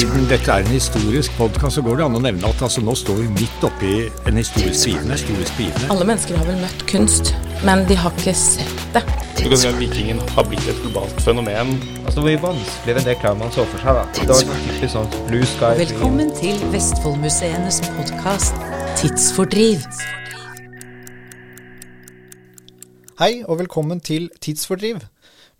Siden dette er en historisk podkast, så går det an å nevne at altså, nå står vi midt oppi en historisk begivenhet. Alle mennesker har vel møtt kunst, men de har ikke sett det. Du kan si at vikingen har blitt et globalt fenomen. Altså, det var vanskeligere enn det Klaumann så for seg. da. Det var typisk sånn blue sky. Velkommen til Vestfoldmuseenes podkast Tidsfordriv. Hei og velkommen til Tidsfordriv.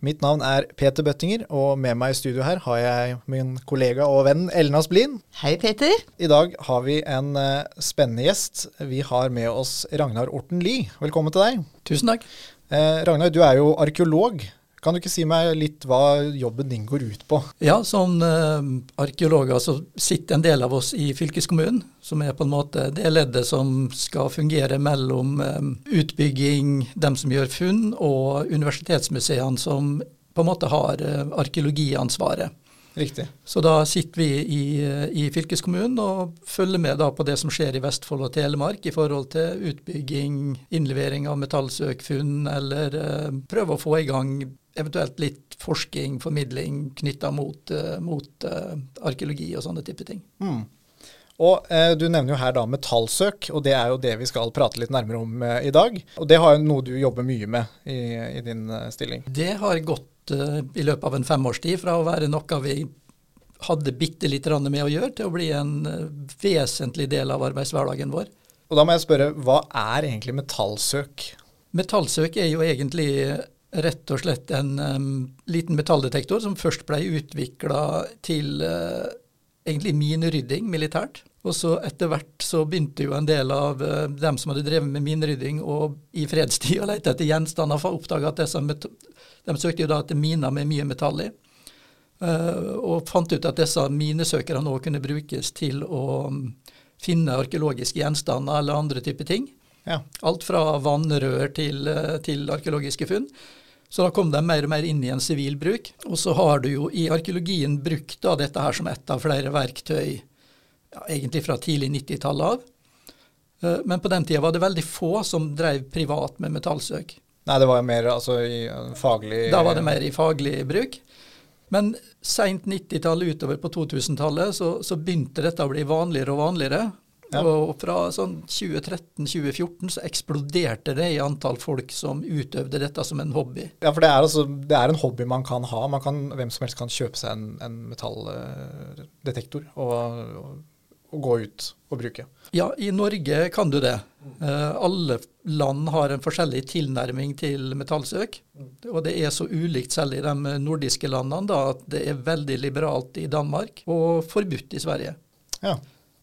Mitt navn er Peter Bøttinger, og med meg i studio her har jeg min kollega og venn Elna Splin. Hei, Peter. I dag har vi en uh, spennende gjest. Vi har med oss Ragnar Orten Lie. Velkommen til deg. Tusen takk. Eh, Ragnar, du er jo arkeolog. Kan du ikke si meg litt hva jobben din går ut på? Ja, som uh, arkeologer så sitter en del av oss i fylkeskommunen, som er på en måte det leddet som skal fungere mellom um, utbygging, dem som gjør funn, og universitetsmuseene som på en måte har uh, arkeologiansvaret. Riktig. Så da sitter vi i, i fylkeskommunen og følger med da på det som skjer i Vestfold og Telemark i forhold til utbygging, innlevering av metallsøkfunn, eller eh, prøve å få i gang eventuelt litt forskning, formidling knytta mot, eh, mot uh, arkeologi og sånne type ting. Mm. Og eh, Du nevner jo her da metallsøk, og det er jo det vi skal prate litt nærmere om eh, i dag. Og Det har jo noe du jobber mye med i, i din eh, stilling. Det har gått eh, i løpet av en femårstid fra å være noe vi hadde bitte litt med å gjøre, til å bli en eh, vesentlig del av arbeidshverdagen vår. Og Da må jeg spørre, hva er egentlig metallsøk? Metallsøk er jo egentlig rett og slett en um, liten metalldetektor som først ble utvikla til uh, egentlig minerydding militært. Og så etter hvert så begynte jo en del av uh, dem som hadde drevet med minerydding og i fredstid å lete etter gjenstander, for å oppdage at disse de søkte jo da etter miner med mye metall i. Uh, og fant ut at disse minesøkerne nå kunne brukes til å um, finne arkeologiske gjenstander eller andre typer ting. Ja. Alt fra vannrør til, til arkeologiske funn. Så da kom de mer og mer inn i en sivil bruk. Og så har du jo i arkeologien brukt da dette her som ett av flere verktøy, ja, egentlig fra tidlig 90-tall av. Men på den tida var det veldig få som drev privat med metallsøk. Nei, det var jo mer altså, i faglig Da var det mer i faglig bruk. Men seint 90-tallet utover på 2000-tallet så, så, begynte dette å bli vanligere og vanligere. Ja. Og fra sånn 2013-2014 så eksploderte det i antall folk som utøvde dette som en hobby. Ja, for det er, altså, det er en hobby man kan ha. Man kan, hvem som helst kan kjøpe seg en, en metalldetektor og, og, og, gå ut og bruke. Ja, i Norge kan du det. Uh, alle land har en forskjellig tilnærming til metallsøk. Og det er så ulikt selv i de nordiske landene da, at det er veldig liberalt i Danmark og forbudt i Sverige. Ja.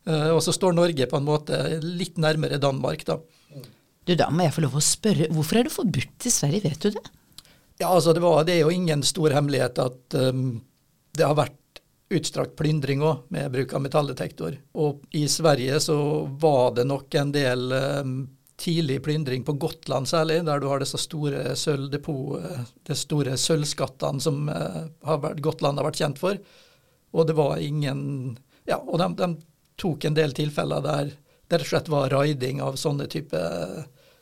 Uh, og så står Norge på en måte litt nærmere Danmark, da. Du, Da må jeg få lov å spørre, hvorfor er det forbudt i Sverige, vet du det? Ja, altså det, var, det er jo ingen stor hemmelighet at um, det har vært utstrakt plyndring òg, med bruk av metalldetektor. Og i Sverige så var det nok en del um, tidlig plyndring på Gotland særlig, der du har disse store sølvdepot, de store sølvskattene som uh, har vært, Gotland har vært kjent for. Og det var ingen Ja, og de, de tok en del tilfeller der det rett og slett var raiding av sånne type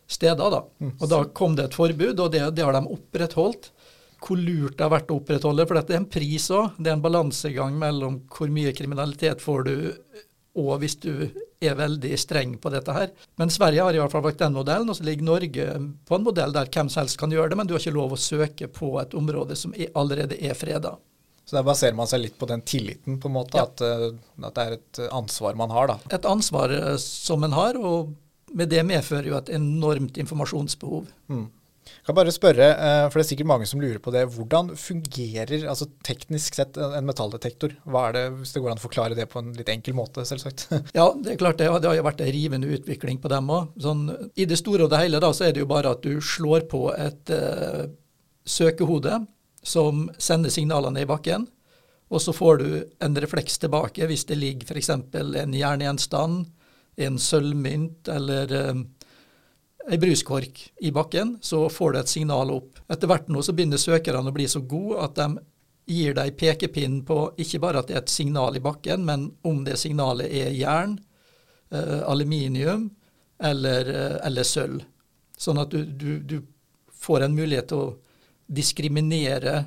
steder. da. Mm. Og Da kom det et forbud, og det, det har de opprettholdt. Hvor lurt det har vært å opprettholde, for det er en pris òg. Det er en balansegang mellom hvor mye kriminalitet får du, og hvis du er veldig streng på dette her. Men Sverige har i hvert fall valgt den modellen, og så ligger Norge på en modell der hvem som helst kan gjøre det, men du har ikke lov å søke på et område som er, allerede er freda. Så der baserer man seg litt på den tilliten, på en måte, Ja. at, eh, at det er et ansvar man har. da. Et ansvar eh, som en har, og med det medfører jo et enormt informasjonsbehov. Mm. Jeg kan bare spørre, eh, for det er sikkert mange som lurer på det. Hvordan fungerer altså teknisk sett en metalldetektor? Hva er det, Hvis det går an å forklare det på en litt enkel måte, selvsagt. Ja, det er klart det, det har jo vært en rivende utvikling på dem òg. Sånn, I det store og det hele da, så er det jo bare at du slår på et eh, søkehode som sender signalene i bakken, og så får du en refleks tilbake hvis det ligger f.eks. en jerngjenstand, en sølvmynt eller eh, ei bruskork i bakken, så får du et signal opp. Etter hvert nå så begynner søkerne å bli så gode at de gir deg pekepinn på ikke bare at det er et signal i bakken, men om det signalet er jern, eh, aluminium eller, eh, eller sølv. Sånn at du, du, du får en mulighet til å diskriminere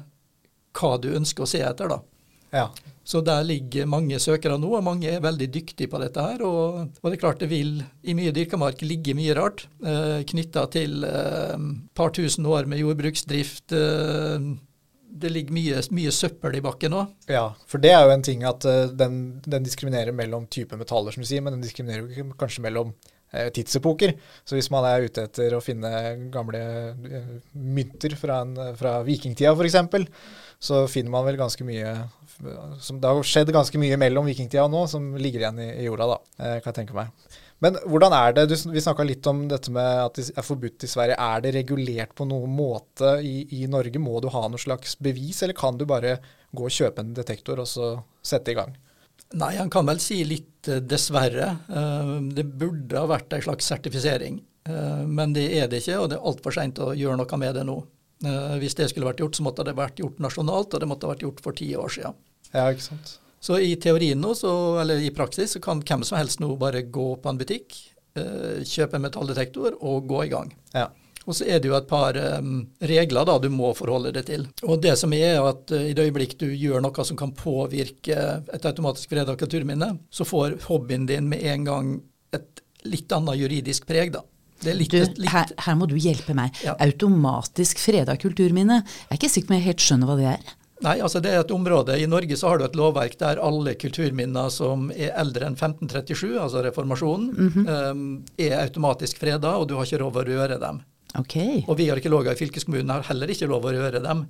hva du ønsker å se etter. da. Ja. Så der ligger mange søkere nå, og mange er veldig dyktige på dette her. Og, og det er klart det vil i mye dyrka mark ligge mye rart eh, knytta til et eh, par tusen år med jordbruksdrift. Eh, det ligger mye, mye søppel i bakken òg. ja, for det er jo en ting at uh, den, den diskriminerer mellom type metaller, som du sier, men den diskriminerer jo kanskje mellom eh, tidsepoker. Så hvis man er ute etter å finne gamle eh, mynter fra, en, fra vikingtida f.eks., så finner man vel ganske mye som, Det har skjedd ganske mye mellom vikingtida og nå som ligger igjen i, i jorda, da, eh, kan jeg tenke meg. Men hvordan er det, du, Vi snakka litt om dette med at det er forbudt i Sverige. Er det regulert på noen måte i, i Norge? Må du ha noe slags bevis, eller kan du bare gå og kjøpe en detektor og så sette i gang? Nei, han kan vel si litt eh, dessverre. Eh, Det burde ha vært en slags sertifisering. Men det er det ikke, og det er altfor seint å gjøre noe med det nå. Hvis det skulle vært gjort, så måtte det vært gjort nasjonalt, og det måtte ha vært gjort for ti år siden. Ja, ikke sant? Så i teorien nå, så, eller i praksis, så kan hvem som helst nå bare gå på en butikk, eh, kjøpe en metalldetektor og gå i gang. Ja. Og så er det jo et par um, regler da du må forholde deg til. Og det som er at uh, i det øyeblikk du gjør noe som kan påvirke et automatisk freda kulturminne, så får hobbyen din med en gang et litt annet juridisk preg, da. Det er litt, Du, litt her, her må du hjelpe meg. Ja. Automatisk freda kulturminne. Jeg er ikke sikker på om jeg helt skjønner hva det er. Nei, altså det er et område. I Norge så har du et lovverk der alle kulturminner som er eldre enn 1537, altså reformasjonen, em, er automatisk freda, og du har ikke lov å røre dem. Ok. Og vi arkeologer i fylkeskommunen har heller ikke lov å røre dem.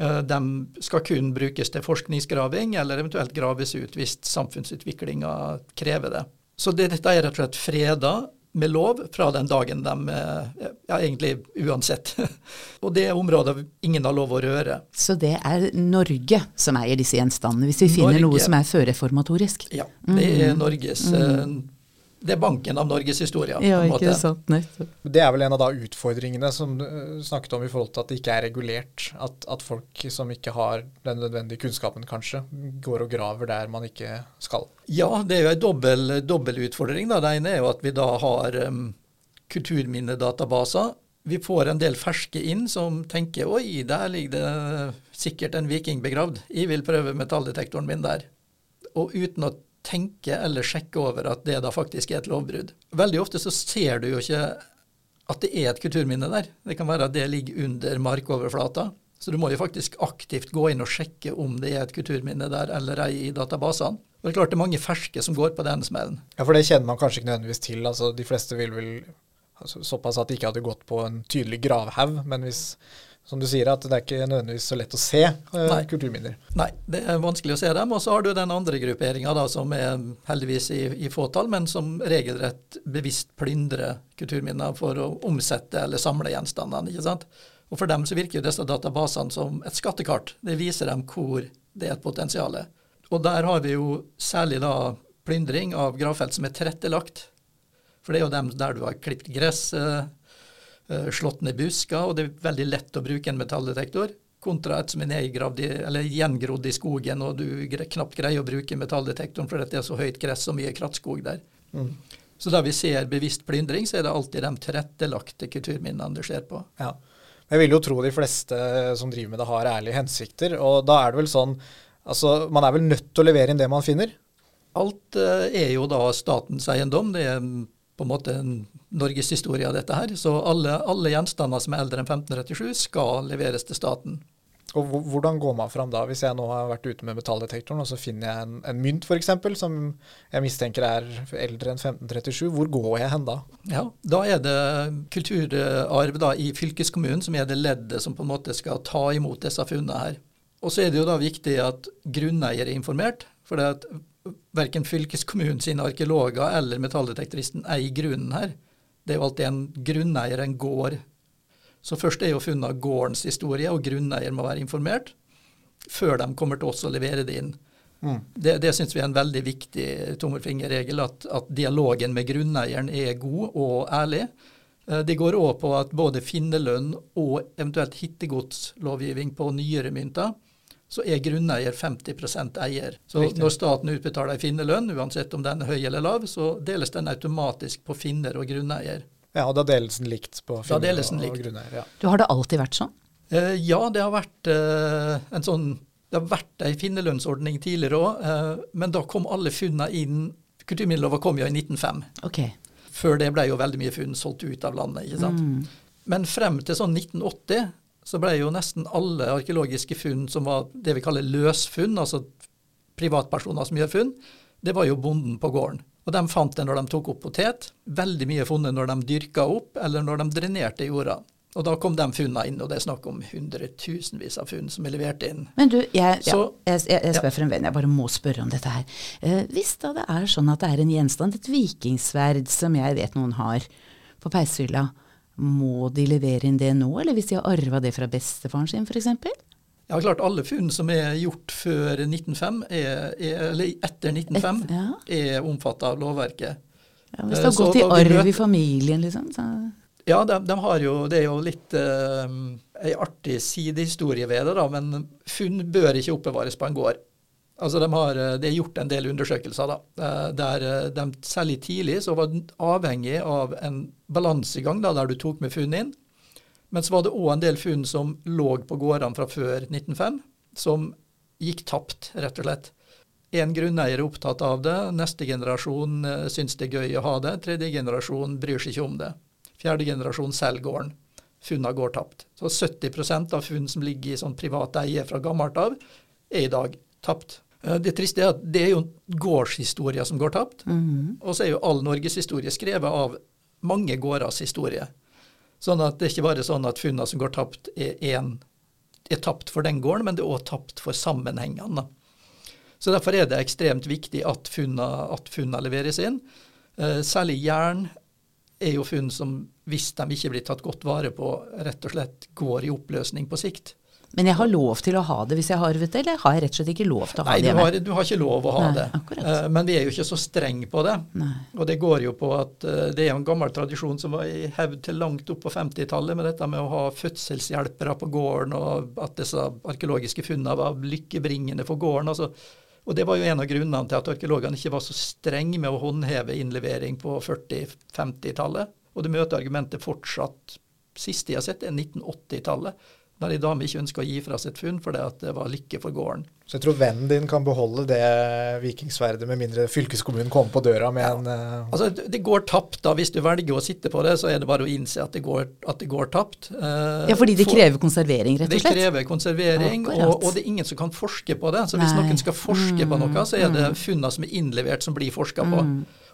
Eh, De skal kun brukes til forskningsgraving, eller eventuelt graves ut hvis samfunnsutviklinga krever det. Så det, dette er rett og slett freda med lov fra den dagen de eh, Ja, egentlig uansett. Og det er områder ingen har lov å røre. Så det er Norge som eier disse gjenstandene, hvis vi finner Norge. noe som er førreformatorisk? Ja, det er Norges eh, Det er banken av Norges historie. Ja, en ikke måte. sant. Nettopp. Det er vel en av da utfordringene som du eh, snakket om i forhold til at det ikke er regulert. At, at folk som ikke har den nødvendige kunnskapen, kanskje, går og graver der man ikke skal. Ja, det er jo en dobbel, dobbel utfordring. Da. Det ene er jo at vi da har um, kulturminnedatabaser. Vi får en del ferske inn som tenker oi, der ligger det sikkert en viking begravd. Jeg vil prøve metalldetektoren min der. Og uten å tenke eller sjekke over at det da faktisk er et lovbrudd. Veldig ofte så ser du jo ikke at det er et kulturminne der. Det kan være at det ligger under markoverflata. Så du må jo faktisk aktivt gå inn og sjekke om det er et kulturminne der eller ei i databasene. Og det er klart det er mange ferske som går på den smellen. Ja, For det kjenner man kanskje ikke nødvendigvis til. altså De fleste vil vel altså, Såpass at de ikke hadde gått på en tydelig gravhaug. Men hvis, som du sier, at det er ikke nødvendigvis så lett å se eh, Nei. kulturminner. Nei, det er vanskelig å se dem. Og så har du den andre grupperinga som er heldigvis i, i fåtall, men som regelrett bevisst plyndrer kulturminner for å omsette eller samle gjenstandene. ikke sant? Og for dem så virker jo disse databasene som et skattekart. Det viser dem hvor det er et potensial. Og der har vi jo særlig da plyndring av gravfelt som er tilrettelagt. For det er jo dem der du har klippet gress, eh, slått ned busker, og det er veldig lett å bruke en metalldetektor. Kontra et som er nedgravd i, eller gjengrodd i skogen, og du knapt greier å bruke metalldetektoren fordi det er så høyt gress og mye krattskog der. Så der vi ser bevisst plyndring, så er det alltid de tilrettelagte kulturminnene det skjer på. Ja. Jeg vil jo tro de fleste som driver med det, har ærlige hensikter. Og da er det vel sånn Altså, man er vel nødt til å levere inn det man finner? Alt eh, er jo da statens eiendom. Det er mm, på en måte norgeshistorie av dette her. Så alle, alle gjenstander som er eldre enn 1537 skal leveres til staten. Og hvordan går man fram da, hvis jeg nå har vært ute med metalldetektoren, og så finner jeg en, en mynt f.eks., som jeg mistenker er eldre enn 1537. Hvor går jeg hen da? Ja, Da er det kulturarv da i fylkeskommunen som er det leddet som på en måte skal ta imot disse funnene her. Og så er det jo da viktig at grunneier er informert. For det at verken fylkeskommunen sine arkeologer eller metalldetektoristen eier grunnen her. Det er jo alltid en grunneier, en gård. Så først er jo funnet gårdens historie, og grunneier må være informert før de kommer til oss og leverer det inn. Det, det syns vi er en veldig viktig tommelfingerregel, at, at dialogen med grunneieren er god og ærlig. Eh, Det går òg på at både finnerlønn og eventuelt hittegodslovgivning på nyere mynter, så er grunneier 50% eier. Så Riktig. når staten utbetaler en finnerlønn, uansett om den er høy eller lav, så deles den automatisk på finner og grunneier. Ja, og da deles den likt på finner og, likt. og, og grunneier. Ja. Du, har det alltid vært sånn? Eh, ja, det har vært eh, en sånn Det har vært ei finnerlønnsordning tidligere òg, eh, men da kom alle funna inn Kulturminnelova kom jo i 1905. Okay. Før det ble jo veldig mye funn solgt ut av landet. ikke sant? Mm. Men frem til sånn 1980 så ble jo nesten alle arkeologiske funn som var det vi kaller løsfunn, altså privatpersoner som gjør funn, det var jo bonden på gården. Og de fant det når de tok opp potet. Veldig mye funnet når de dyrka opp, eller når de drenerte jorda. Og da kom de funnene inn, og det er snakk om hundretusenvis av funn som er levert inn. Men du, jeg, ja, jeg, jeg, jeg spør ja. for en venn, jeg bare må spørre om dette her. Eh, hvis da det er sånn at det er en gjenstand, et vikingsverd som jeg vet noen har på peishylla, må de levere inn det nå, eller hvis de har arva det fra bestefaren sin f.eks.? Ja, klart Alle funn som er gjort før 1905, er, er, eller etter 1905, Et- ja. er omfattet av lovverket. Ja, hvis Eh, det har gått i arv i familien, liksom. Så. Ja, de, de har jo, det er jo litt eh, ei artig sidehistorie ved det, da, men funn bør ikke oppbevares på en gård. Altså de har, eh, Det er gjort en del undersøkelser da, eh, der eh, de særlig tidlig så var avhengig av en balansegang da, der du tok med funn inn. Men så var det òg en del funn som lå på gårdene fra før 1905, som gikk tapt, rett og slett. En grunneier er opptatt av det, neste generasjon syns det er gøy å ha det, tredje generasjon bryr seg ikke om det. Fjerde generasjon selger gården. Funnene går tapt. Så 70% av funn som ligger i sånn privat eie fra gammelt av, er i dag tapt. Eh, Det triste er at det er jo gårdshistorie som går tapt. Og så er jo all norgeshistorie skrevet av mange gårders historie. Sånn at det er ikke bare sånn at funnene som går tapt, er, en, er tapt for den gården, men det er òg tapt for sammenhengene. Så Derfor er det ekstremt viktig at funnene, at funnene leveres inn. Eh, særlig jern er jo funn som, hvis de ikke blir tatt godt vare på, rett og slett går i oppløsning på sikt. Men jeg har lov til å ha det hvis jeg har arvet det, eller har jeg rett og slett ikke lov til å ha Nei, det du hjemme? har, du har ikke lov å ha Nei, det. akkurat. Eh, Men vi er jo ikke så streng på det. Nei. Og det går jo på at eh, det er en gammel tradisjon som var i hevd til langt opp på 50-tallet, med dette med å ha fødselshjelpere på gården, og at disse arkeologiske funnene var lykkebringende for gården. altså og Det var jo en av grunnene til at arkeologene ikke var så strenge med å håndheve innlevering på 40-50-tallet. Og du møter argumentet fortsatt. Siste jeg har sett, er 1980-tallet. Der ei dame ikke ønska å gi fra seg et funn fordi at det var lykke for gården. Så jeg tror vennen din kan beholde det vikingsverdet, med mindre fylkeskommunen kommer på døra med en uh... Altså, Det går tapt da. Hvis du velger å sitte på det, så er det bare å innse at det går, at det går tapt. Uh, Ja, fordi det for- krever konservering, rett og slett? Det krever konservering, ja, og, og det er ingen som kan forske på det. Så hvis Nei. noen skal forske på noe, så er det Mm. funnene som er innlevert, som blir forska på.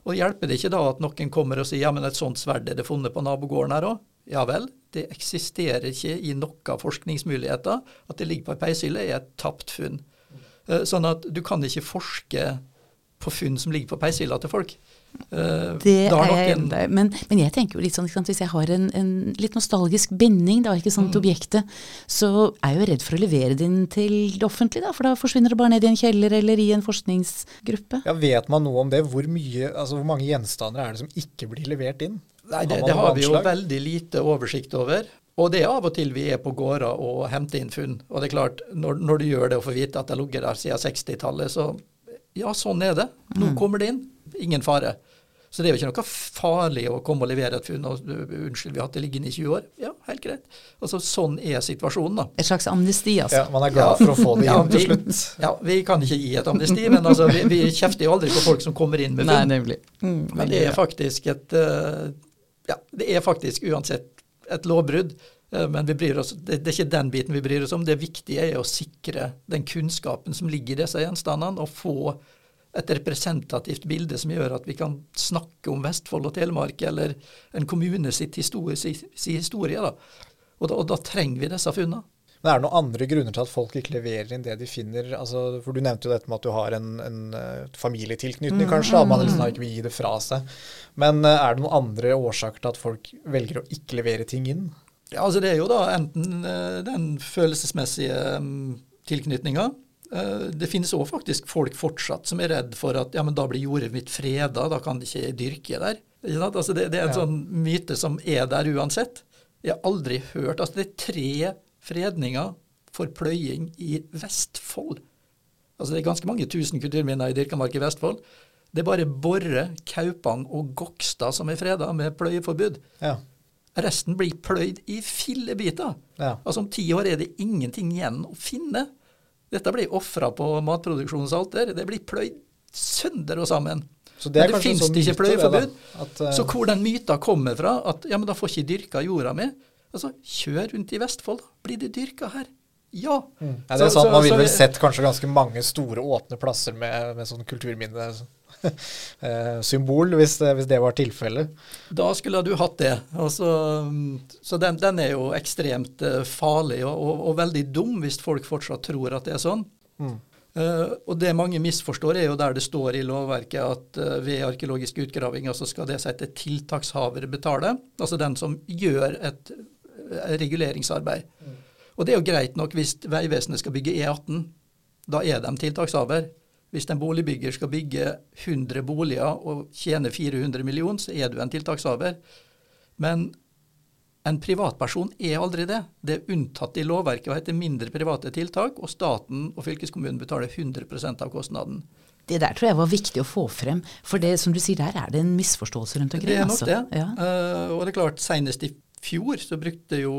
Og hjelper det ikke da at noen kommer og sier ja, men et sånt sverd er det funnet på nabogården her òg? Ja vel, det eksisterer ikke i noen forskningsmuligheter. At det ligger på ei peishylle er et tapt funn. Eh, Sånn at du kan ikke forske på funn som ligger på peishylla til folk. Eh, Det er jeg enig i, men, men jeg tenker jo litt sånn, ikke sant, hvis jeg har en, en litt nostalgisk binding da, ikke sant, til Mm. objektet, så er jeg jo redd for å levere det inn til det offentlige, da, for da forsvinner det bare ned i en kjeller eller i en forskningsgruppe. Ja, Vet man noe om det? Hvor, mye, altså hvor mange gjenstander er det som ikke blir levert inn? Nei, det, det har vi jo veldig lite oversikt over. Og det er av og til vi er på gårder og henter inn funn. Og det er klart, når, når du gjør det og får vite at det har ligget der siden 60-tallet, så ja, sånn er det. Nå kommer det inn. Ingen fare. Så det er jo ikke noe farlig å komme og levere et funn. Og, uh, unnskyld, vi har hatt det liggende i 20 år. Ja, helt greit. Altså, sånn er situasjonen, da. Et slags amnesti, altså. Ja, Man er glad for å få det Ja, inn til slutt. Ja, vi kan ikke gi et amnesti, men altså, vi, vi kjefter jo aldri på folk som kommer inn med funn. Nei, nemlig. Mm, Men det er faktisk et eh, Ja, det er faktisk uansett et lovbrudd. eh, Men oss, det, er ikke den biten vi bryr oss om. Det viktige er å sikre den kunnskapen som ligger i disse gjenstandene, og få et representativt bilde som gjør at vi kan snakke om Vestfold og Telemark, eller en kommune sitt historie, si, si historie. Da. Og, da, og da trenger vi disse funnene. Men er det noen andre grunner til at folk ikke leverer inn det de finner? Altså, for Du nevnte jo dette med at du har en, en eh, familietilknytning, kanskje. At man liksom ikke vil gi det fra seg. Men eh, er det noen andre årsaker til at folk velger å ikke levere ting inn? Ja, altså Det er jo da enten eh, den følelsesmessige um, tilknytninga. Det finnes òg faktisk folk fortsatt som er redd for at ja, men da blir jordet mitt freda, da kan det ikke dyrke der. Altså det, det er en Ja. sånn myte som er der uansett. Jeg har aldri hørt altså Det er tre fredninger for pløying i Vestfold. Altså Det er ganske mange tusen kulturminner i dyrka mark i Vestfold. Det er bare Borre, Kaupang og Gokstad som er freda med pløyeforbud. Ja. Resten blir pløyd i fillebiter. Ja. Altså Om ti år er det ingenting igjen å finne. Dette blir ofra på matproduksjonens alter. Det blir pløyd sønder og sammen. Så det Men det fins ikke pløyeforbud. at, uh... Så hvor den myta kommer fra, at ja, men da får ikke dyrka jorda mi Altså, kjør rundt i Vestfold, da. Blir det dyrka her? Ja. Ja, det er sant, Man ville vel sett kanskje ganske mange store åpne plasser med, med sånn kulturminnesymbol, hvis, det- hvis det var tilfellet. Da skulle du hatt det. Altså, mm, så den, den er jo ekstremt eh, farlig og, og, og veldig dum hvis folk fortsatt tror at det er sånn. Mm. Uh, og det mange misforstår, er jo der det står i lovverket at uh, ved arkeologiske utgravinger så skal det sette tiltakshaver betale, altså den som gjør et eh, reguleringsarbeid. Og det er jo greit nok hvis Vegvesenet skal bygge E18. Da er de tiltakshaver. Hvis en boligbygger skal bygge 100 boliger og tjene 400 millioner, så er du en tiltakshaver. Men en privatperson er aldri det. Det er unntatt i lovverket å heter mindre private tiltak, og staten og fylkeskommunen betaler 100% av kostnaden. Det der tror jeg var viktig å få frem, for det som du sier, der er det en misforståelse rundt omkring. Det er nok altså. det. Ja. Uh, og det er klart, senest i fjor så brukte jo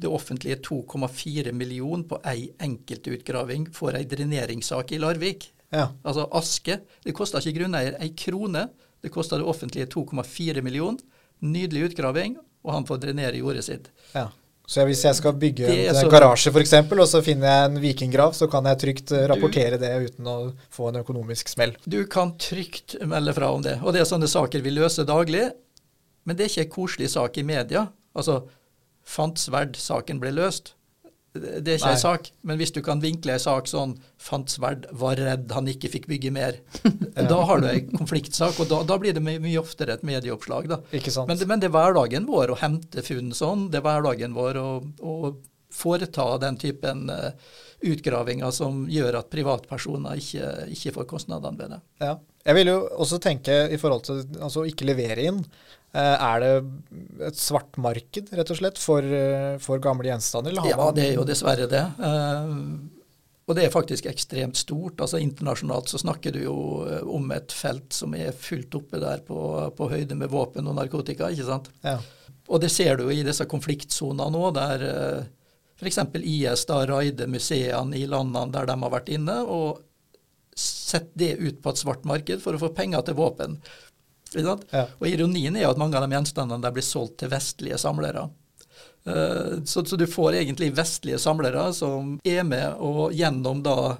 det offentlige 2,4 millioner på ei enkelt utgraving for ei dreneringssak i Larvik. Ja. Altså Aske. Det kosta ikke grunneier ei krone. Det kosta det offentlige 2,4 millioner. Nydelig utgraving, og han får drenere jordet sitt. Ja. Så hvis jeg skal bygge en så- garasje f.eks., og så finner jeg en vikinggrav, så kan jeg trygt rapportere rapportere det uten å få en økonomisk smell. Du kan trygt melde fra om det. Og det er sånne saker vi løser daglig. Men det er ikke en koselig sak i media. Altså, fant sverd-saken ble løst. Det er ikke Nei. en sak. Men hvis du kan vinkle en sak sånn fant sverd, var redd han ikke fikk bygge mer. Da har du en konfliktsak, og da, da blir det my mye oftere et medieoppslag. da. Ikke sant? Men det, men det er hverdagen vår å hente funn sånn. Det er hverdagen vår å, å foreta den typen uh, utgravinger som gjør at privatpersoner ikke, ikke får kostnadene ved det. Ja. Jeg vil jo også tenke i forhold til altså, ikke levere inn. Eh, er det et svart marked, rett og slett, for, eh, for gamle gjenstander? Eller Ja, man det er jo dessverre det. Eh, og det er faktisk ekstremt stort. altså Internasjonalt så snakker du jo om et felt som er fullt oppe der på, på høyde med våpen og narkotika. ikke sant? Ja. Og det ser du jo i disse konfliktsonene nå, der f.eks. IS da raider museene i landene der de har vært inne, og setter det ut på et svart marked for å få penger til våpen. Ja. Og ironien er jo at mange av de gjenstandene der blir solgt til vestlige samlere. Eh, Så, så du får egentlig vestlige samlere som er med og gjennom da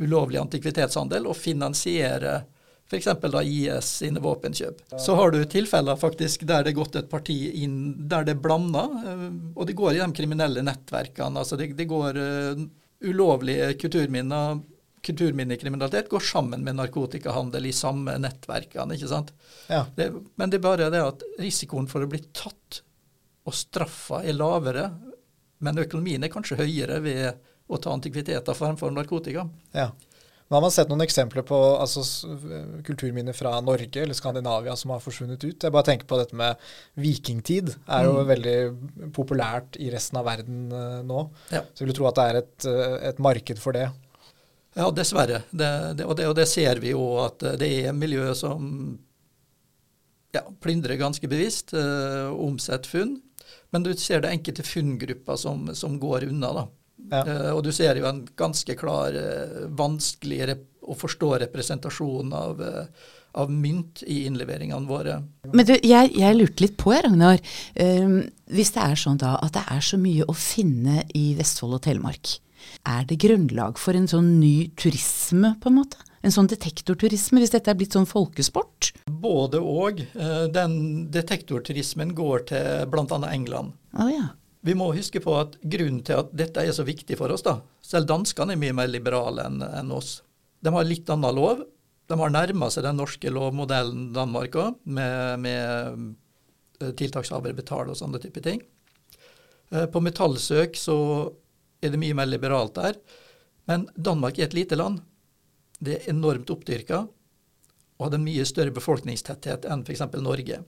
ulovlig antikvitetshandel og finansierer f.eks. IS sine våpenkjøp. Så har du tilfeller faktisk der det er gått et parti inn der det er blanda, eh, og det går i de kriminelle nettverkene. altså Det, det går eh, ulovlige kulturminner Kulturminnekriminalitet går sammen med narkotikahandel i samme nettverkene. ikke sant? Ja. Det, men det er bare det at risikoen for å bli tatt og straffa er lavere, men økonomien er kanskje høyere ved å ta antikviteter fremfor narkotika. Ja. Nå har man sett noen eksempler på altså, kulturminner fra Norge eller Skandinavia som har forsvunnet ut. Jeg bare tenker på dette med vikingtid. er jo Mm. veldig populært i resten av verden eh, nå. Ja. Så jeg vil tro at det er et, eh, et marked for det. Ja, dessverre. Det, det, og, det, og det ser vi jo at eh, det er miljø som ja, plyndrer ganske bevisst, eh, og omsetter funn. Men du ser det enkelte funngrupper som, som går unna. da. Ja. Eh, og du ser jo en ganske klar, eh, vanskelig rep å forstå representasjon av, eh, av mynt i innleveringene våre. Men du, jeg, jeg lurte litt på, Ragnar. Hvis det er sånn da at det er så mye å finne i Vestfold og Telemark, er det grunnlag for en sånn ny turisme, på en måte? En sånn detektorturisme, hvis dette er blitt sånn folkesport? Både og. Eh, Den detektorturismen går til bl.a. England. Oh, ja. Vi må huske på at grunnen til at dette er så viktig for oss, da Selv danskene er mye mer liberale enn en oss. De har litt annen lov. De har nærma seg den norske lovmodellen Danmark òg, med, med eh, tiltakshaver betaler og sånne type ting. Eh, På metallsøk så er det mye mer liberalt der. Men Danmark er et lite land. Det er enormt oppdyrka og hadde en mye større befolkningstetthet enn f.eks. Norge.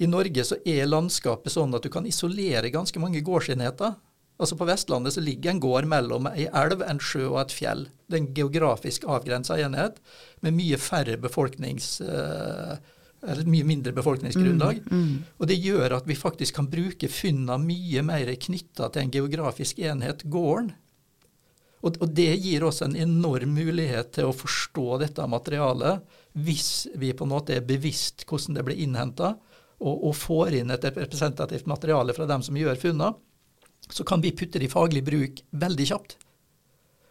I Norge så er landskapet sånn at du kan isolere ganske mange gårdsenheter. Altså På Vestlandet så ligger en gård mellom ei elv, en sjø og et fjell. Det er en geografisk avgrensa enhet med mye færre befolknings... Eller mye mindre befolkningsgrunnlag. Mm, mm. Og det gjør at vi faktisk kan bruke funna mye mer knytta til en geografisk enhet, gården. Og, og, det gir oss en enorm mulighet til å forstå dette materialet hvis vi på en måte er bevisst hvordan det blir innhenta, og, og, får inn et representativt materiale fra dem som gjør funna, så kan vi putte det i faglig bruk veldig kjapt.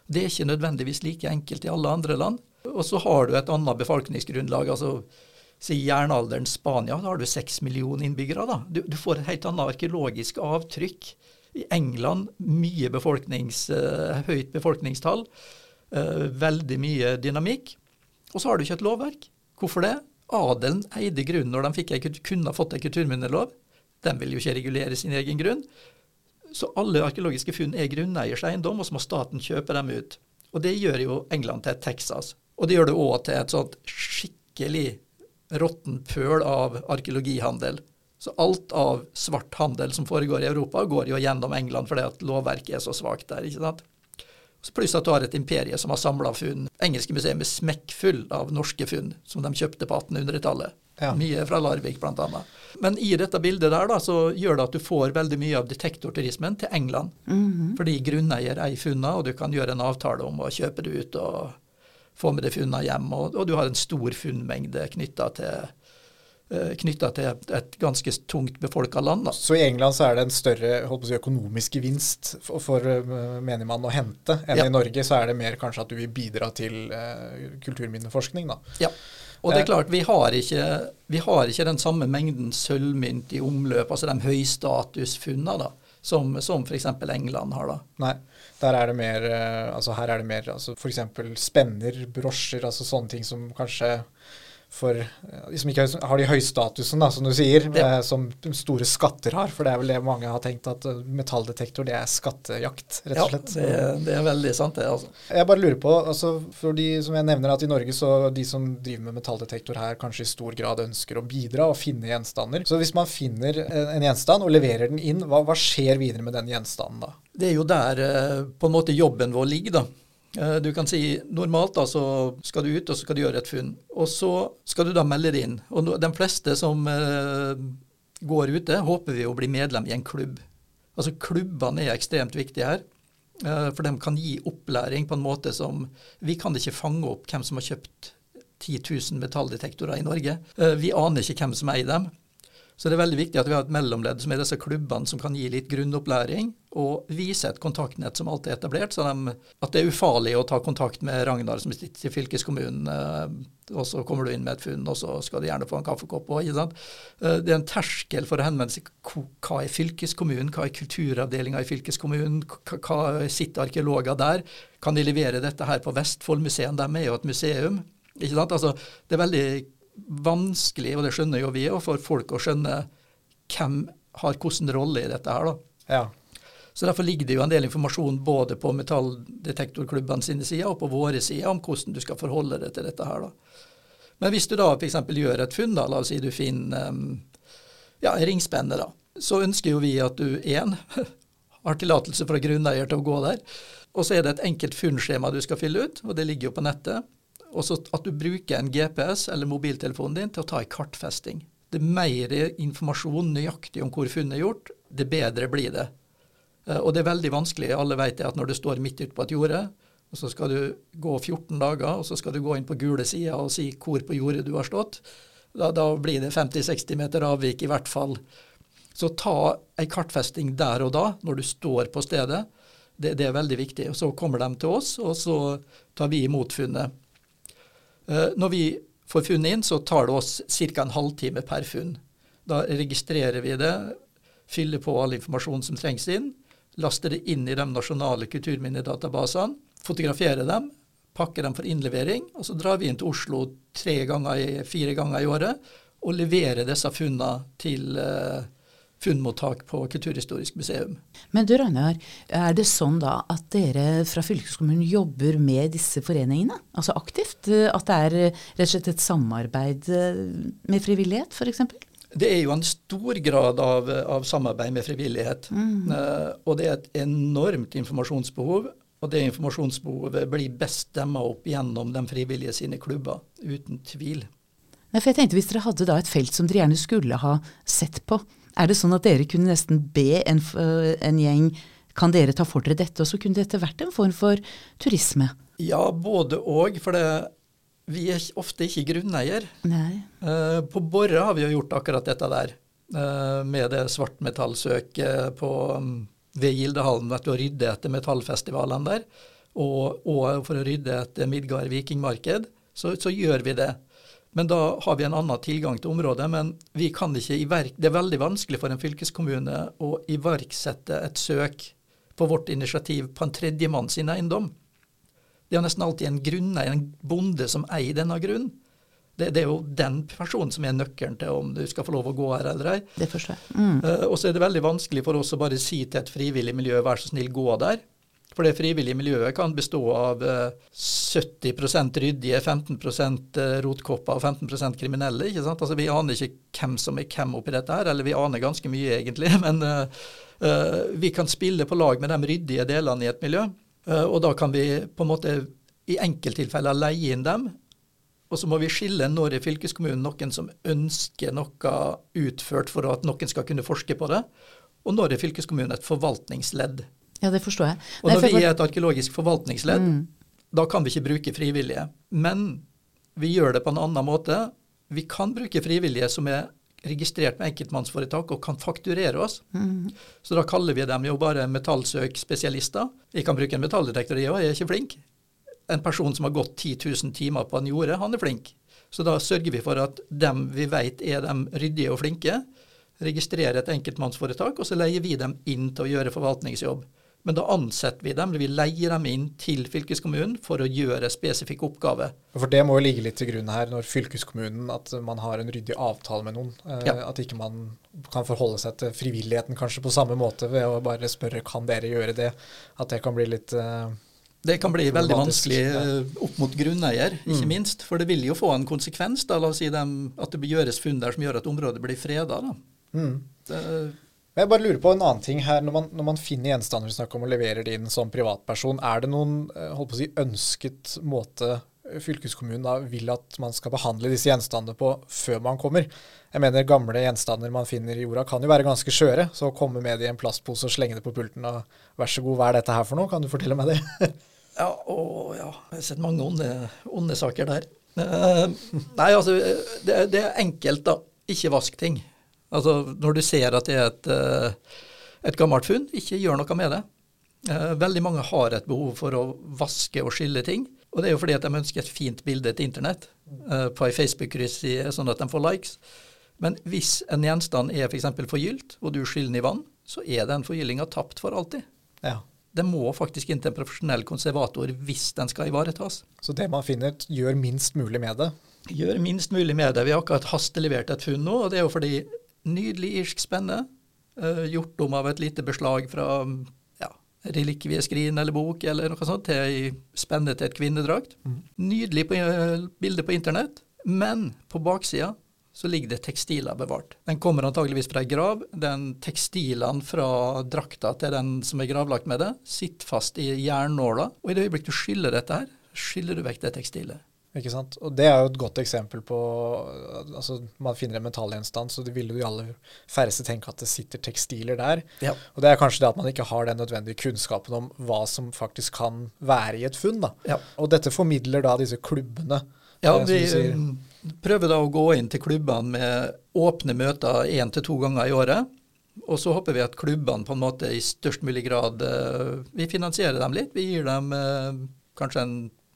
Det er ikke nødvendigvis like enkelt i alle andre land. Og så har du et annet befolkningsgrunnlag. altså Si jernalderen Spania, da har du seks millioner innbyggere. da. Du, du, får et helt annet arkeologisk avtrykk. I England mye befolknings, uh, høyt befolkningstall. Uh, veldig mye dynamikk. Og så har du ikke et lovverk. Hvorfor det? Adelen eide grunnen når de fikk, kunne fått en kulturminnelov. De vil jo ikke regulere sin egen grunn. Så alle arkeologiske funn er grunneiers eiendom, og så må staten kjøpe dem ut. Og det gjør jo England til et Texas. Og det gjør det òg til et sånt skikkelig råttent pøl av arkeologihandel. Så alt av svart handel som foregår i Europa, går jo gjennom England fordi at lovverket er så svakt der. ikke sant? Pluss at du har et imperie som har samla funn. Engelske museer er smekkfull av norske funn som de kjøpte på 1800-tallet. Ja. Mye fra Larvik bl.a. Men i dette bildet der da, så gjør det at du får veldig mye av detektorturismen til England. Mm -hmm. Fordi grunneier eier funna, og du kan gjøre en avtale om å kjøpe det ut og få med deg funnene hjem. Og, og, du har en stor funnmengde knytta til Eh, knytta til et, et, ganske tungt befolka land. Da. Så i England så er det en større si, økonomisk gevinst for, for uh, menigmann å hente enn ja. i Norge så er det mer kanskje at du vil bidra til uh, kulturminneforskning, da. Ja. Og det er klart, vi har, ikke, vi har ikke den samme mengden sølvmynt i omløp, altså de høystatusfunnene, da, som, som f.eks. England har. da. Nei, der er det mer, altså her er det mer altså f.eks. spenner, brosjer, altså sånne ting som kanskje for de som ikke har de høystatusen, da, som du sier, ja. eh, som store skatter har. For det er vel det mange har tenkt, at eh, metalldetektor det er skattejakt, rett og slett. Ja, det, det er veldig sant, det. altså. Jeg bare lurer på, altså, for de som jeg nevner at i Norge så de som driver med metalldetektor her, kanskje i stor grad ønsker å bidra og finne gjenstander. Så hvis man finner en gjenstand og leverer den inn, hva, hva skjer videre med den gjenstanden da? Det er jo der eh, på en måte jobben vår ligger, da. Eh, du kan si normalt da, så skal du ut og så skal du gjøre et funn. Og så skal du da melde det inn. Og de fleste som eh, går ute, håper vi å bli medlem i en klubb. Altså Klubbene er ekstremt viktige her. Eh, for de kan gi opplæring på en måte som Vi kan ikke fange opp hvem som har kjøpt 10 000 metalldetektorer i Norge. Eh, vi aner ikke hvem som eier dem. Så det er veldig viktig at vi har et mellomledd som er disse klubbene som kan gi litt grunnopplæring, og vise et kontaktnett som alltid er etablert, så de, at det er ufarlig å ta kontakt med Ragnar som sitter i fylkeskommunen, eh, og så kommer du inn med et funn, og så skal du gjerne få en kaffekopp òg. Eh, det er en terskel for å henvende seg hva er fylkeskommunen, hva er kulturavdelinga i fylkeskommunen, hva sitter arkeologer der? Kan de levere dette her på Vestfoldmuseet? De er jo et museum. Ikke? Altså, det er veldig vanskelig, og det skjønner jo vi òg, for folk å skjønne hvem har hvilken rolle i dette her. da. Ja. Så Derfor ligger det jo en del informasjon både på metalldetektorklubbene sine sider og på våre sider om hvordan du skal forholde deg til dette her. da. Men hvis du da f.eks. gjør et funn, da, la oss si du finner um, ja, ringspenne, da, så ønsker jo vi at du én har tillatelse fra grunneier til å gå der. Og så er det et enkelt funnskjema du skal fylle ut, og det ligger jo på nettet. Og så at du bruker en GPS eller mobiltelefonen din til å ta en kartfesting. Det mer informasjon nøyaktig om hvor funnet er gjort, det bedre blir det. Eh, og det er veldig vanskelig. Alle vet det at når du står midt ute på et jorde, og så skal du gå 14 dager, og så skal du gå inn på gule sida og si hvor på jordet du har stått, da, da blir det 50-60 meter avvik i hvert fall. Så ta ei kartfesting der og da, når du står på stedet. Det, det er veldig viktig. Og Så kommer de til oss, og så tar vi imot funnet. Eh, når vi får funnet inn, så tar det oss ca. en halvtime per funn. Da registrerer vi det, fyller på all informasjon som trengs inn, laster det inn i de nasjonale kulturminnedatabasene, fotograferer dem, pakker dem for innlevering, og så drar vi inn til Oslo tre ganger, i året og leverer disse funnene til uh, funnmottak på Kulturhistorisk museum. Men du Ragnar, er det sånn da at dere fra fylkeskommunen jobber med disse foreningene? Altså aktivt? At det er rett og slett et samarbeid med frivillighet f.eks.? Det er jo en stor grad av, av samarbeid med frivillighet. Eh, og det er et enormt informasjonsbehov. Og det informasjonsbehovet blir best demma opp gjennom de frivillige sine klubber, uten tvil. Nei, for jeg tenkte Hvis dere hadde da et felt som dere gjerne skulle ha sett på, er det sånn at dere kunne nesten be en, øh, en gjeng kan dere ta for dere dette, og så kunne dette vært en form for turisme? Ja, både og. For det, vi er ofte ikke grunneier. Nei. Eh, På Borre har vi jo gjort akkurat dette der, eh, med det svartmetallsøket på, mm, ved Gildehallen, vet å rydde etter metallfestivalene der, og, og for å rydde etter Midgard vikingmarked, så, så gjør vi det. Men da har vi en annen tilgang til området. Men vi kan ikke iverk, det er veldig vanskelig for en fylkeskommune å iverksette et søk på vårt initiativ på en tredjemann sin eiendom. Det er nesten alltid en grunneier, en bonde, som eier denne grunnen. Det, det er jo den personen som er nøkkelen til om du skal få lov å gå her eller ei. Det forstår jeg. Mm. Uh, og så er det veldig vanskelig for oss å bare si til et frivillig miljø vær så snill, gå der. For det frivillige miljøet kan bestå av eh, 70% ryddige, 15 eh, rotkopper og 15% kriminelle. ikke sant? Altså Vi aner ikke hvem som er hvem oppi dette her, eller vi aner ganske mye egentlig. Men uh, eh, vi kan spille på lag med de ryddige delene i et miljø. Uh, og da kan vi på en måte i enkelttilfeller leie inn dem. Og så må vi skille når i fylkeskommunen noen som ønsker noe utført for at noen skal kunne forske på det, og når er fylkeskommunen et forvaltningsledd. Ja, det forstår jeg. Og Nei, når vi er et arkeologisk forvaltningsledd, da kan vi ikke bruke frivillige. Men vi gjør det på en annen måte. Vi kan bruke frivillige som er registrert med enkeltmannsforetak og kan fakturere oss. Så da kaller vi dem jo bare metallsøkspesialister. Jeg kan bruke en metalldetektor, jeg òg, jeg er ikke flink. En person som har gått 10 000 timer på en jorde, han er flink. Så da sørger vi for at dem vi vet er dem ryddige og flinke, registrerer et enkeltmannsforetak, og så leier vi dem inn til å gjøre forvaltningsjobb. Men da ansetter vi dem, eller vi leier dem inn til fylkeskommunen for å gjøre spesifikke oppgaver. For det må jo ligge litt til grunn her når fylkeskommunen at man har en ryddig avtale med noen. Eh, Ja. At ikke man kan forholde seg til frivilligheten kanskje på samme måte ved å bare spørre kan dere gjøre det. At det kan bli litt eh, Det kan bli veldig vanskelig eh, opp mot grunneier, ikke minst. For det vil jo få en konsekvens, da, la oss si dem, at det gjøres funn der som gjør at området blir freda. Da. mm. Det, Jeg bare lurer på en annen ting her. Når man, når man finner gjenstander vi snakker om og leverer det inn som privatperson, er det noen eh, holdt på å si, ønsket måte fylkeskommunen da vil at man skal behandle disse gjenstandene på før man kommer? Jeg mener Gamle gjenstander man finner i jorda kan jo være ganske skjøre. Så å komme med det i en plastpose og slenge det på pulten og vær så god, hva er dette her for noe? Kan du fortelle meg det? ja, å, ja, jeg har sett mange onde, onde saker der. Uh, nei, altså, det, det er enkelt, da. Ikke vask ting. Altså, når du ser at det er et, eh, et gammelt funn, ikke gjør noe med det. Eh, Veldig mange har et behov for å vaske og skille ting. Og det er jo fordi at de ønsker et fint bilde til internett eh, på ei Facebook-krysside, sånn at de får likes. Men hvis en gjenstand er f.eks. For forgylt, og du skyller den i vann, så er den forgyllinga tapt for alltid. Ja. Det må faktisk inn til en profesjonell konservator hvis den skal ivaretas. Så det man finner, gjør minst mulig med det. Gjør minst mulig med det. Vi har akkurat hastelevert et funn nå, og det er jo fordi nydelig irsk spenne, eh, gjort om av et lite beslag fra ja, relikvieskrin eller bok eller noe sånt, til ei spenne til et kvinnedrakt. Nydelig på, eh, bilde på internett, men på baksida så ligger det tekstiler bevart. Den kommer antageligvis fra ei grav. Den Tekstilene fra drakta til den som er gravlagt med det, sitter fast i jernnåla. Og i det øyeblikk du skyller dette her, skyller du vekk det tekstilet. Ikke sant? Og det er jo et godt eksempel på altså Man finner en metallgjenstand, så det ville jo de aller færreste tenke at det sitter tekstiler der. Ja. Og det er kanskje det at man ikke har den nødvendige kunnskapen om hva som faktisk kan være i et funn. da. Ja. Og dette formidler da disse klubbene. Ja, eh, vi mm, prøver da å gå inn til klubbene med åpne møter én til to ganger i året. Og så håper vi at klubbene på en måte i størst mulig grad eh, Vi finansierer dem litt. Vi gir dem eh, kanskje en,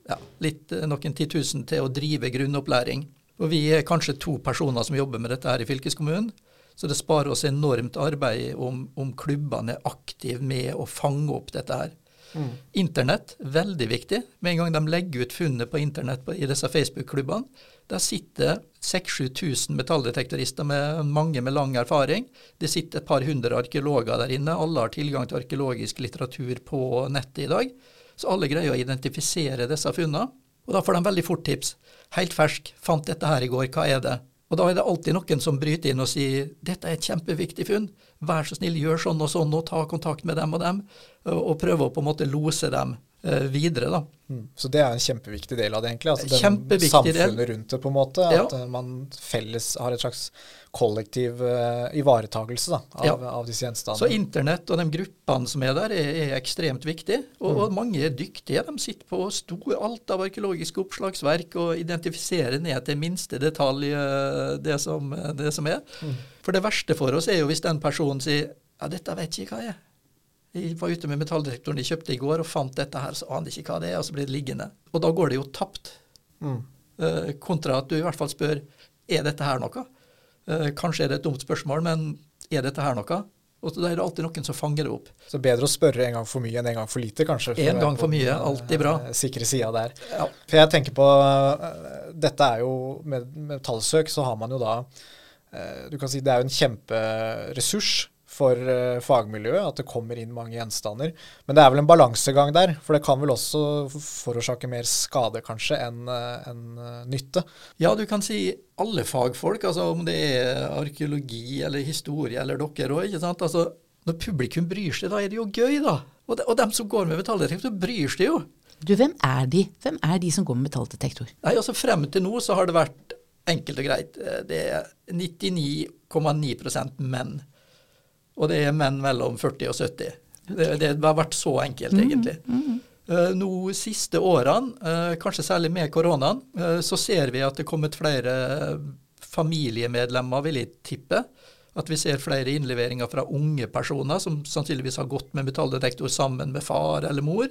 ja, litt, eh, noen titusen til å drive grunnopplæring. Og vi er kanskje to personer som jobber med dette her i fylkeskommunen. Så det sparer oss enormt arbeid om, om klubbene er aktive med å fange opp dette her. Internett, veldig viktig. Med en gang de legger ut funnet på internett på, i disse Facebook-klubbene, der sitter 6000-7000 metalldetektorister med mange med lang erfaring. Det sitter et par hundre arkeologer der inne. Alle har tilgang til arkeologisk litteratur på nettet i dag. Så alle greier å identifisere disse funnene. Og da får de veldig fort tips. Helt fersk, fant dette her i går, hva er det? Og da er det alltid noen som bryter inn og sier dette er et kjempeviktig funn, vær så snill, gjør sånn og sånn, og ta kontakt med dem og dem, og, prøve å på en måte lose dem eh, videre. da. Mm. Så det er en kjempeviktig del av det, egentlig. Altså den samfunnet del. rundt det, på en måte. At ja. man felles har et slags kollektiv uh, ivaretagelse da, av, Ja. av disse Så internett og de gruppene som er der, er, er ekstremt viktig. Og, og mange er dyktige. De sitter på stor, alt av arkeologiske oppslagsverk og identifiserer ned til minste detalj eh, det som, det som er. For det verste for oss er jo hvis den personen sier ja, dette vet ikke hva jeg er. Jeg var ute med metalldetektoren de kjøpte i går og fant dette her, så aner ikke hva det er, og så blir det liggende. Og da går det jo tapt. Mm. Uh, kontra at du i hvert fall spør er dette her noe. Eh, kanskje er det et dumt spørsmål, men er dette her noe? Og da er det alltid noen som fanger det opp. Så bedre å spørre en gang for mye enn en gang for lite, kanskje. En gang for mye, alltid bra. eh, Sikre sida der. Ja. For jeg tenker på eh, Dette er jo Med, med tallsøk så har man jo da Du kan si det er jo en kjemperessurs for uh, fagmiljøet at det kommer inn mange gjenstander. Men det er vel en balansegang der, for det kan vel også forårsake mer skade kanskje enn eh, enn, eh, nytte. ja, du kan si alle fagfolk, altså om det er arkeologi eller historie eller dere òg. Altså, når publikum bryr seg, da er det jo gøy, da. Og, de, og dem som går med metalldetektor, bryr seg jo. Du, hvem er de? Hvem er de som går med metalldetektor? Nei, altså Frem til nå så har det vært enkelt og greit. Det er 99,9% menn. Og det er menn mellom 40 og 70. Det, det har vært så enkelt, egentlig. Eh, Nå siste årene, eh, kanskje særlig med koronaen, eh, så ser vi at det er kommet flere familiemedlemmer, vil jeg tippe. At vi ser flere innleveringer fra unge personer som sannsynligvis har gått med metalldetektor sammen med far eller mor.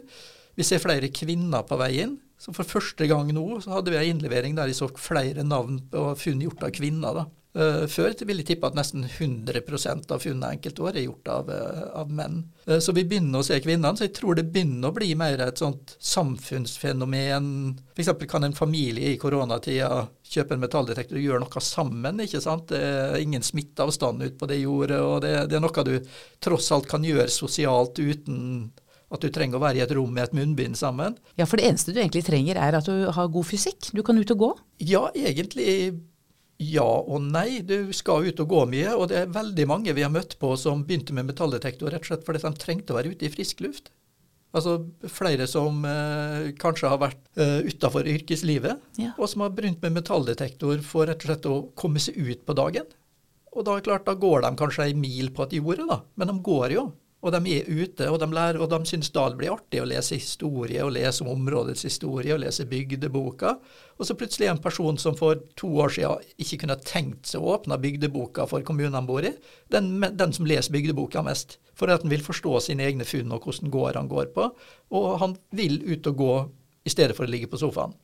Vi ser flere kvinner på vei inn. Så for første gang nå så hadde vi en innlevering der vi så flere navn og funn gjort av kvinner. da. Eh, Før vil jeg tippe at nesten 100% av funnene enkeltår er gjort av, eh, av menn. Eh, Så vi begynner å se kvinnene, så jeg tror det begynner å bli mer et sånt samfunnsfenomen. F.eks. kan en familie i koronatida kjøpe en metalldetektor og gjøre noe sammen. ikke sant? Det er ingen smitteavstand ut på det jordet, og det, det er noe du tross alt kan gjøre sosialt uten at du trenger å være i et rom med et munnbind sammen. Ja, for det eneste du egentlig trenger er at du har god fysikk. Du kan ut og gå. Ja, egentlig ja og nei. Du skal ut og gå mye, og det er veldig mange vi har møtt på som begynte med metalldetektor rett og slett fordi de trengte å være ute i frisk luft. Altså flere som eh, kanskje har vært eh, utafor yrkeslivet, Ja. og som har begynt med metalldetektor for rett og slett å komme seg ut på dagen. Og da er klart, da går de kanskje ei mil på et jorde, da, men de går jo. Og de er ute, og de lærer, og de syns da det blir artig å lese historie, og lese om områdets historie, og lese bygdeboka. Og så plutselig en person som for to år siden ikke kunne tenkt seg å åpne bygdeboka for kommunen han bor i, den, den som leser bygdeboka mest. For at han vil forstå sine egne funn og hvordan gård han går på. Og han vil ut og gå i stedet for å ligge på sofaen.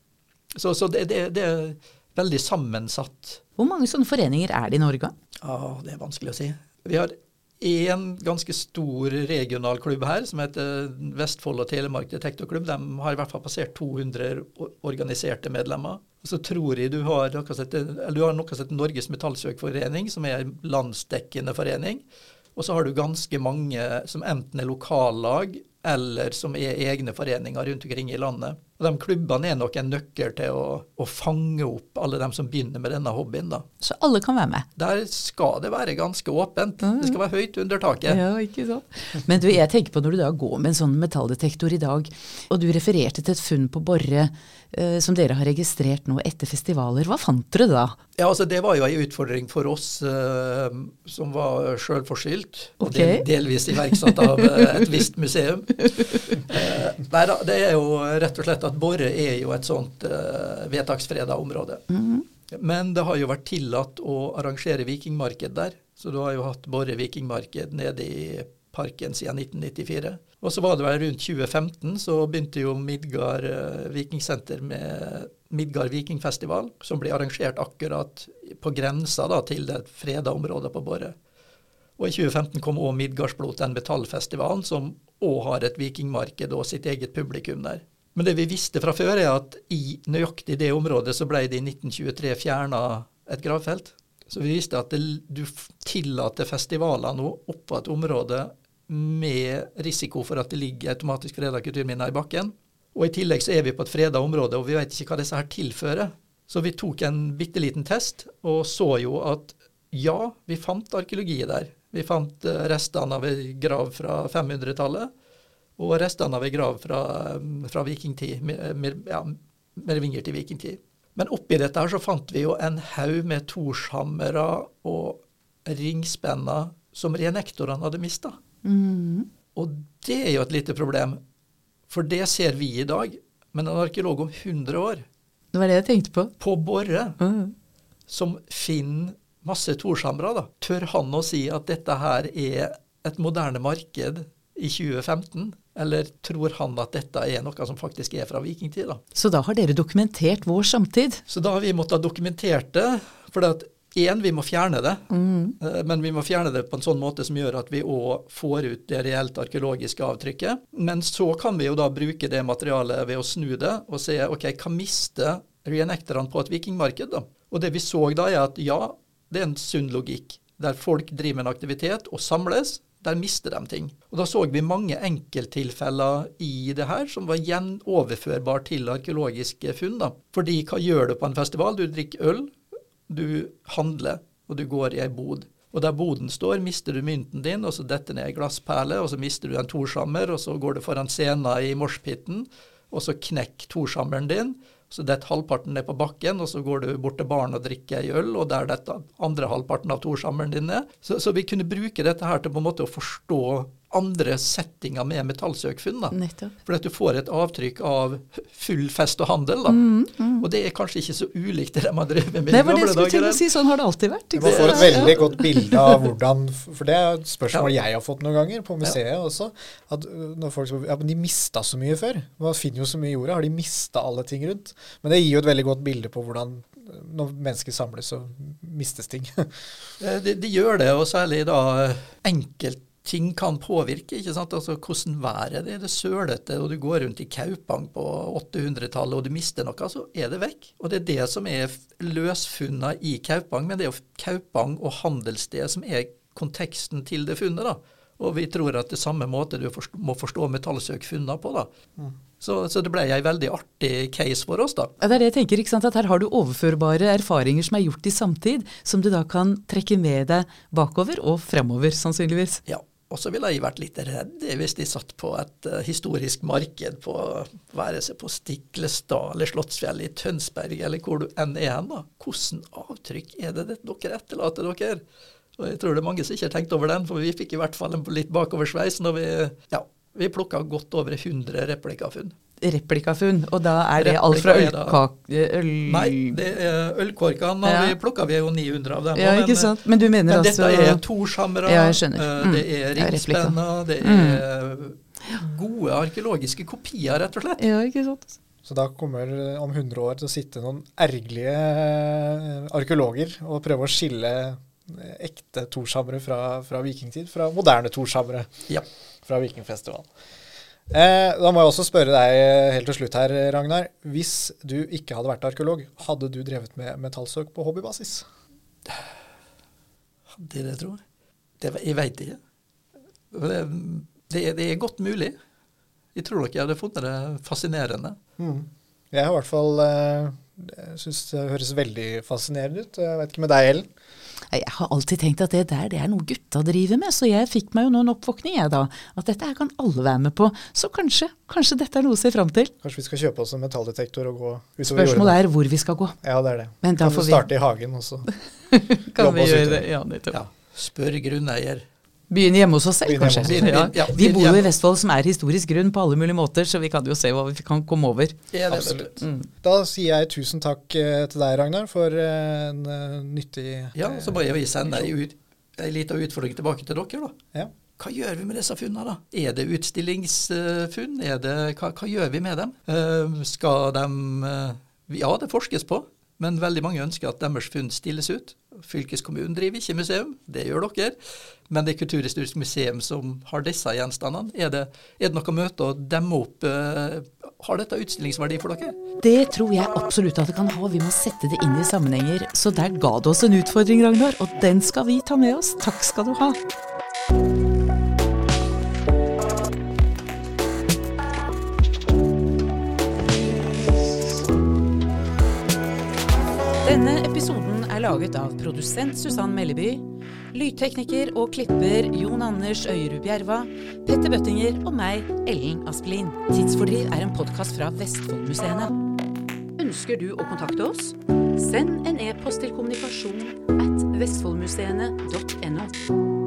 Så, så det, det, det er veldig sammensatt. Hvor mange sånne foreninger er det i Norge? Ja, det er vanskelig å si. Vi har én ganske stor regional klubb her, som heter Vestfold og Telemark Detektorklubb. De har i hvert fall passert 200 organiserte medlemmer. Så tror jeg du har noe som heter Norges Metallsøkforening, som er en landsdekkende forening. Og så har du ganske mange som enten er lokallag, eller som er egne foreninger rundt omkring i landet. Og De klubbene er nok en nøkkel til å, å fange opp alle dem som begynner med denne hobbyen. da. Så alle kan være med. Der skal det være ganske åpent. Det skal være høyt under taket. Ja, ikke sant? Men du, jeg tenker på når du da går med en sånn metalldetektor i dag, og du refererte til et funn på Borre eh, som dere har registrert nå etter festivaler. Hva fant dere da? Ja, altså Det var jo en utfordring for oss eh, som var sjølforskyldt, og okay. del, delvis iverksatt av eh, et visst museum. Eh, nei da, det er jo rett og slett at Borre er jo et sånt uh, vedtaksfreda område. Men det har jo vært tillatt å arrangere vikingmarked der, så du har jo hatt Borre vikingmarked nede i parken siden 1994. Og så var det vel rundt 2015 så begynte jo Midgard eh, vikingsenter med Midgard vikingfestival, som blir arrangert akkurat på grensa da, til det freda området på Borre. Og i 2015 kom òg Midgardsblot, den metallfestivalen, som òg har et vikingmarked og sitt eget publikum der. Men det vi visste fra før, er at i nøyaktig det området så ble det i 1923 fjerna et gravfelt. Så vi visste at det, du tillater festivaler nå oppå et område med risiko for at det ligger automatisk freda kulturminner i bakken. Og i tillegg så er vi på et freda område, og vi vet ikke hva disse her tilfører. Så vi tok en bitte liten test og så jo at ja, vi fant arkeologi der. Vi fant eh, restene av ei grav fra 500-tallet og restene av ei grav fra, fra vikingtid, mer, ja, mervinger til vikingtid. Men oppi dette her så fant vi jo en haug med torshammere og ringspenner som renektorene hadde mista. Mm. Og det er jo et lite problem, for det ser vi i dag. Men en arkeolog om 100 år, Det var det jeg tenkte på. på Borre, Mm. som finner masse torshammere, da, tør han å si at dette her er et moderne marked i 2015? Eller tror han at dette er noe som faktisk er fra vikingtida? Så da har dere dokumentert vår samtid. Så da har vi måttet ha dokumentert det. For at én, vi må fjerne det. Mm. Men vi må fjerne det på en sånn måte som gjør at vi òg får ut det reelt arkeologiske avtrykket. Men så kan vi jo da bruke det materialet ved å snu det og se ok, hva mister reenekterne på et vikingmarked? da? Og det vi så da, er at ja, det er en sunn logikk. Der folk driver med en aktivitet og samles, der mister de ting. Og da så vi mange enkelttilfeller i det her som var gjenoverførbar til arkeologiske funn. da. Fordi hva gjør du på en festival? Du drikker øl, du handler, og du går i ei bod. Og der boden står, mister du mynten din, og så detter ned ei glassperle, og så mister du en torshammer, og så går du foran scenen i moshpiten, og så knekk torshammeren din. Så detter halvparten ned på bakken, og så går du bort til baren og drikker ei øl, og der detter andre halvparten av torsammeren din ned. Så, så vi kunne bruke dette her til på en måte å forstå andre settinger med metallsøkfunn. da. Nettopp. For at du får et avtrykk av full fest og handel. da. Og det er kanskje ikke så ulikt det de har drevet med Mm, Det i det gamle skulle dager. si. Sånn har det alltid vært. ikke Man får et veldig godt bilde av hvordan For det er et spørsmål jeg har fått noen ganger, på museet også. At øh, når folk spør, ja, men De mista så mye før. Man finner jo så mye i jorda. Har de mista alle ting rundt? Men det gir jo et veldig godt bilde på hvordan øh, når mennesker samles, så mistes ting. Eh, De, de gjør det, og særlig da enkeltting kan påvirke. ikke sant? Altså Hvordan været det er, det sølete, og du går rundt i Kaupang på 800-tallet og du mister noe, så er det vekk. Og det er det som er løsfunna i Kaupang, men det er jo Kaupang og handelssted som er konteksten til det funnet. da. Og vi tror at det er samme måte du må forstå metallsøkfunna på. da. Så, så det ble ei veldig artig case for oss, da. Ja, det er det jeg tenker, ikke sant? at Her har du overførbare erfaringer som er gjort i samtid, som du da kan trekke med deg bakover og fremover, sannsynligvis. Ja, og så ville jeg vært litt redd hvis de satt på et uh, historisk marked på være seg på Stiklestad eller Slottsfjell i Tønsberg eller hvor du enn er hen. da. Hvordan avtrykk er det det dere etterlater dere? Og jeg tror det er mange som ikke har tenkt over den, for vi fikk i hvert fall en litt bakoversveis når vi ja, vi plukka godt over 100 replikafunn. Replikafunn, og da er det alt fra ølkake... Øl... Nei, det er ølkorkene, Ja. og vi plukka vi jo 900 av dem. Ja, men, ikke sant. Men du mener Men altså dette er torshamre, Ja, eh, Mm. det er Ja, ringspenner, det er gode arkeologiske kopier, rett og slett. Ja, ikke sant. Så da kommer om 100 år til å sitte noen ergerlige eh, arkeologer og prøve å skille eh, ekte torshamre fra, fra vikingtid fra moderne torshamre Ja. fra vikingfestivalen. Eh, da må jeg også spørre deg eh, helt til slutt her, Ragnar. Hvis du ikke hadde vært arkeolog, hadde du drevet med metallsøk på hobbybasis? Det, det tror jeg. Det, jeg veit ikke. Det, det, det er godt mulig. Jeg tror nok jeg hadde funnet det fascinerende. Jeg har i hvert fall eh, syns det høres veldig fascinerende ut. Jeg vet ikke med deg, Ellen. Jeg har alltid tenkt at det der det er noe gutta driver med, så jeg fikk meg jo nå en oppvåkning jeg da. At dette her kan alle være med på. Så kanskje, kanskje dette er noe å se fram til. Kanskje vi skal kjøpe oss en metalldetektor og gå utover Spørsmålet er hvor vi skal gå. Ja, det er det. Men da kan får vi- starte i hagen også. Kan Jobbe oss utover. Ja, nettopp. Ja. Spør grunneier. Begynne hjemme hos oss selv, Begynne kanskje. oss. Ja. Ja, Vi bor jo i. Vestfold, som er historisk grunn på alle mulige måter, så vi kan jo se hva vi kan komme over. Ja, Absolutt. Mm. Da sier jeg tusen takk eh, til deg, Ragnar, for eh, en eh, nyttig Ja, så må jeg sende deg ut, ei lita utfordring tilbake til dere, da. Ja. Hva gjør vi med disse funnene, da? Er det utstillingsfunn? Er det, hva, hva gjør vi med dem? Eh, skal de Ja, det forskes på, men veldig mange ønsker at deres funn stilles ut. Fylkeskommunen driver ikke museum, det gjør dere. Men det er Kulturhistorisk museum som har disse gjenstandene. Er det, er det noe møte å demme opp eh, Har dette utstillingsverdi for dere? Det tror jeg absolutt at det kan ha. Vi må sette det inn i sammenhenger. Så der ga det oss en utfordring, Ragnar, og den skal vi ta med oss. Takk skal du ha. Laget av produsent Susann Melleby, lydtekniker og klipper Jon Anders Øyerud Bjerva, Petter Bøttinger og meg, Ellen Aspelin. Tidsfordriv er en podkast fra Vestfoldmuseene. Ønsker du å kontakte oss? Send en e-post til kommunikasjon at vestfoldmuseene.no.